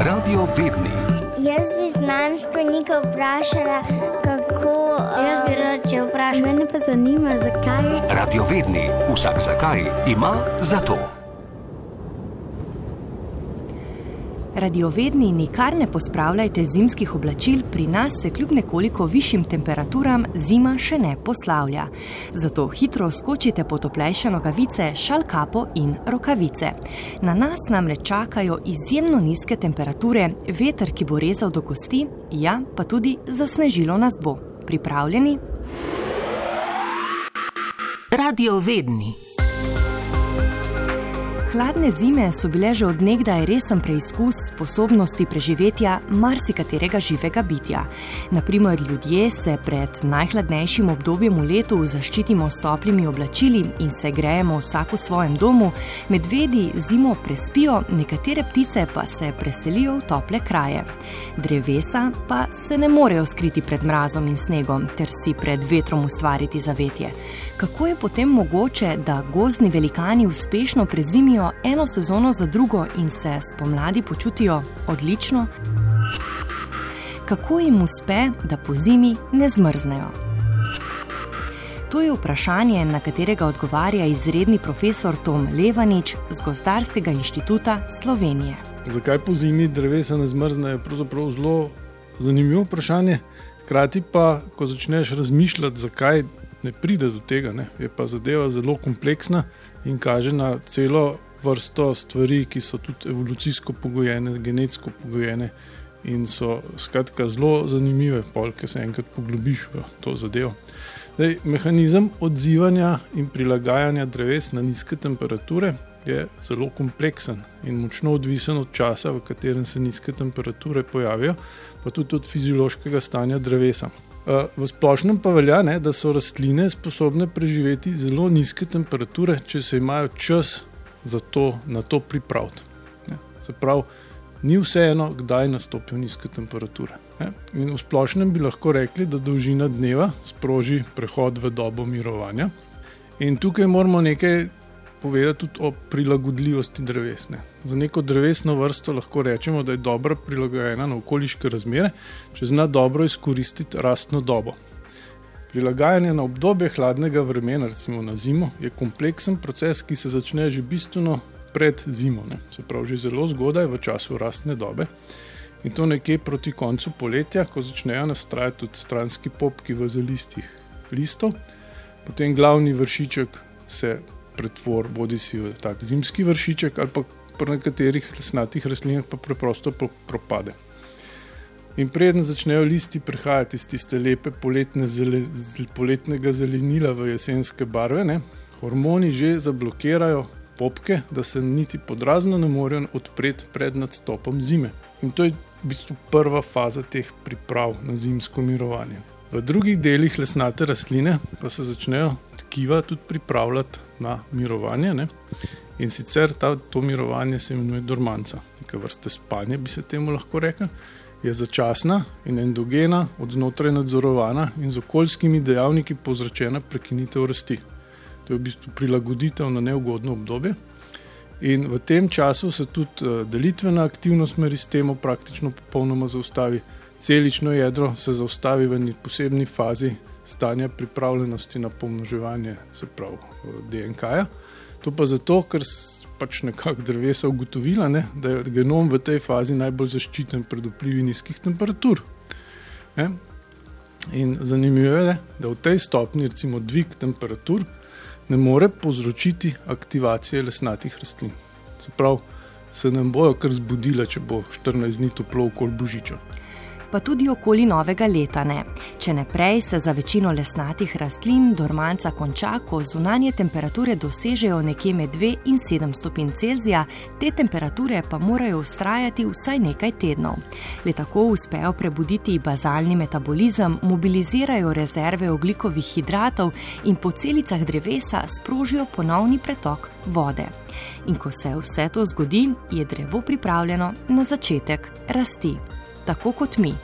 Radio Vedni. Jaz bi znanstvenika vprašala, kako. Jaz bi rad vprašal. Mene pa zanima, zakaj. Radio Vedni. Vsak zakaj ima za to. Radiovedni nikar ne pospravljajte zimskih oblačil, pri nas se kljub nekoliko višjim temperaturam zima še ne poslavlja. Zato hitro skočite po toplejše nogavice, šalkapo in rokavice. Na nas namreč čakajo izjemno nizke temperature, veter, ki bo rezal do kosti, ja, pa tudi zasnežilo nas bo. Pripravljeni? Radio Vedni. Hladne zime so bile že odnegdaj resen preizkus sposobnosti preživetja marsikaterega živega bitja. Naprimer, ljudje se pred najhladnejšim obdobjem v letu zaščitimo s toplimi oblačili in se grejemo vsak v svojem domu, medvedi zimo prespijo, nekatere ptice pa se preselijo v tople kraje. Drevesa pa se ne morejo skriti pred mrazom in snegom ter si pred vetrom ustvariti zavetje. Kako je potem mogoče, da gozdni velikani uspešno prezimijo? Spremenijo eno sezono za drugo in se spomladi počutijo odlično, kako jim uspe, da po zimi ne zmrznejo? To je vprašanje, na katerega odgovarja izredni profesor Tom Levanič z Gozdarskega inštituta Slovenije. Zakaj po zimi drevesa ne zmrznejo, je pravzaprav zelo zanimivo vprašanje. Hkrati pa, ko začneš razmišljati, zakaj ne pride do tega, ne, je pa zadeva zelo kompleksna in kaže na celo vrsto stvari, ki so tudi evolucijsko pogojene, genetsko pogojene in so skratka zelo zanimive, polk, ki se enkrat poglobiš v to zadevo. Dej, mehanizem odzivanja in prilagajanja dreves na nizke temperature je zelo kompleksen in močno odvisen od časa, v katerem se nizke temperature pojavijo, pa tudi od fiziološkega stanja drevesa. Eh, v splošnem pa velja, ne, da so rastline sposobne preživeti zelo nizke temperature, če se imajo čas za to, na to pripraviti. Se pravi, ni vseeno, kdaj nastopijo nizke temperature. Ne? In v splošnem bi lahko rekli, da dolžina dneva sproži prehod v dobo mirovanja. In tukaj moramo nekaj povedati tudi o prilagodljivosti drevesne. Za neko drevesno vrsto lahko rečemo, da je dobro prilagojena na okoliške razmere, če zna dobro izkoristiti rastno dobo. Prilagajanje na obdobje hladnega vremena, recimo na zimo, je kompleksen proces, ki se začne že bistveno pred zimo, ne? se pravi že zelo zgodaj v času rastne dobe. In to nekje proti koncu poletja, ko začnejo nastrajati tudi stranski popki v zalistih listov, potem glavni vršiček se pretvori, bodi si v tak zimski vršiček, ali pa pri nekaterih lesnatih rastlinah pa preprosto propade. In preden začnejo listi prihajati iz tiste lepe poletne zele, poletnega zelenila v jesenske barve, ne, hormoni že zablokirajo popke, da se niti podrazno ne morejo odpreti pred nadstopom zime. In to je v bistvu prva faza teh priprav na zimsko mirovanje. V drugih delih lesnate rastline pa se začnejo tkiva tudi pripravljati na mirovanje. Ne. In sicer ta, to mirovanje se imenuje dormanca, neka vrsta spanja, bi se temu lahko rekli je začasna in endogena, od znotraj nadzorovana in z okoljskimi dejavniki povzročena prekinitev rasti. To je v bistvu prilagoditev na neugodno obdobje. In v tem času se tudi eh, delitvena aktivnost med sistemom praktično popolnoma zaustavi. Celično jedro se zaustavi v neki posebni fazi stanja pripravljenosti na pomnoževanje, se pravi eh, DNK-ja. To pa zato, ker pač nekako drevesa ugotovila, ne, da je genom v tej fazi najbolj zaščiten pred vplivi nizkih temperatur. Ne. In zanimivo je, da v tej stopni, recimo dvig temperatur, ne more povzročiti aktivacije lesnatih rastlin. Se pravi, se nam bojo kar zbudile, če bo 14 dni toplo okoli božiča pa tudi okoli novega leta ne. Če ne prej se za večino lesnatih rastlin dormanca konča, ko zunanje temperature dosežejo nekje med 2 in 7 stopinj Celzija, te temperature pa morajo ustrajati vsaj nekaj tednov. Le tako uspejo prebuditi bazalni metabolizem, mobilizirajo rezerve oglikovih hidratov in po celicah drevesa sprožijo ponovni pretok vode. In ko se vse to zgodi, je drevo pripravljeno na začetek rasti tako kot mi.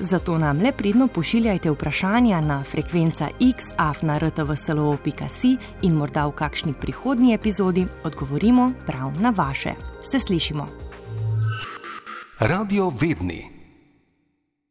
Zato nam le pridno pošiljajte vprašanja na frekvenca xafnartvslo.si in morda v kakšni prihodnji epizodi odgovorimo prav na vaše. Se slišimo. Radio Vedni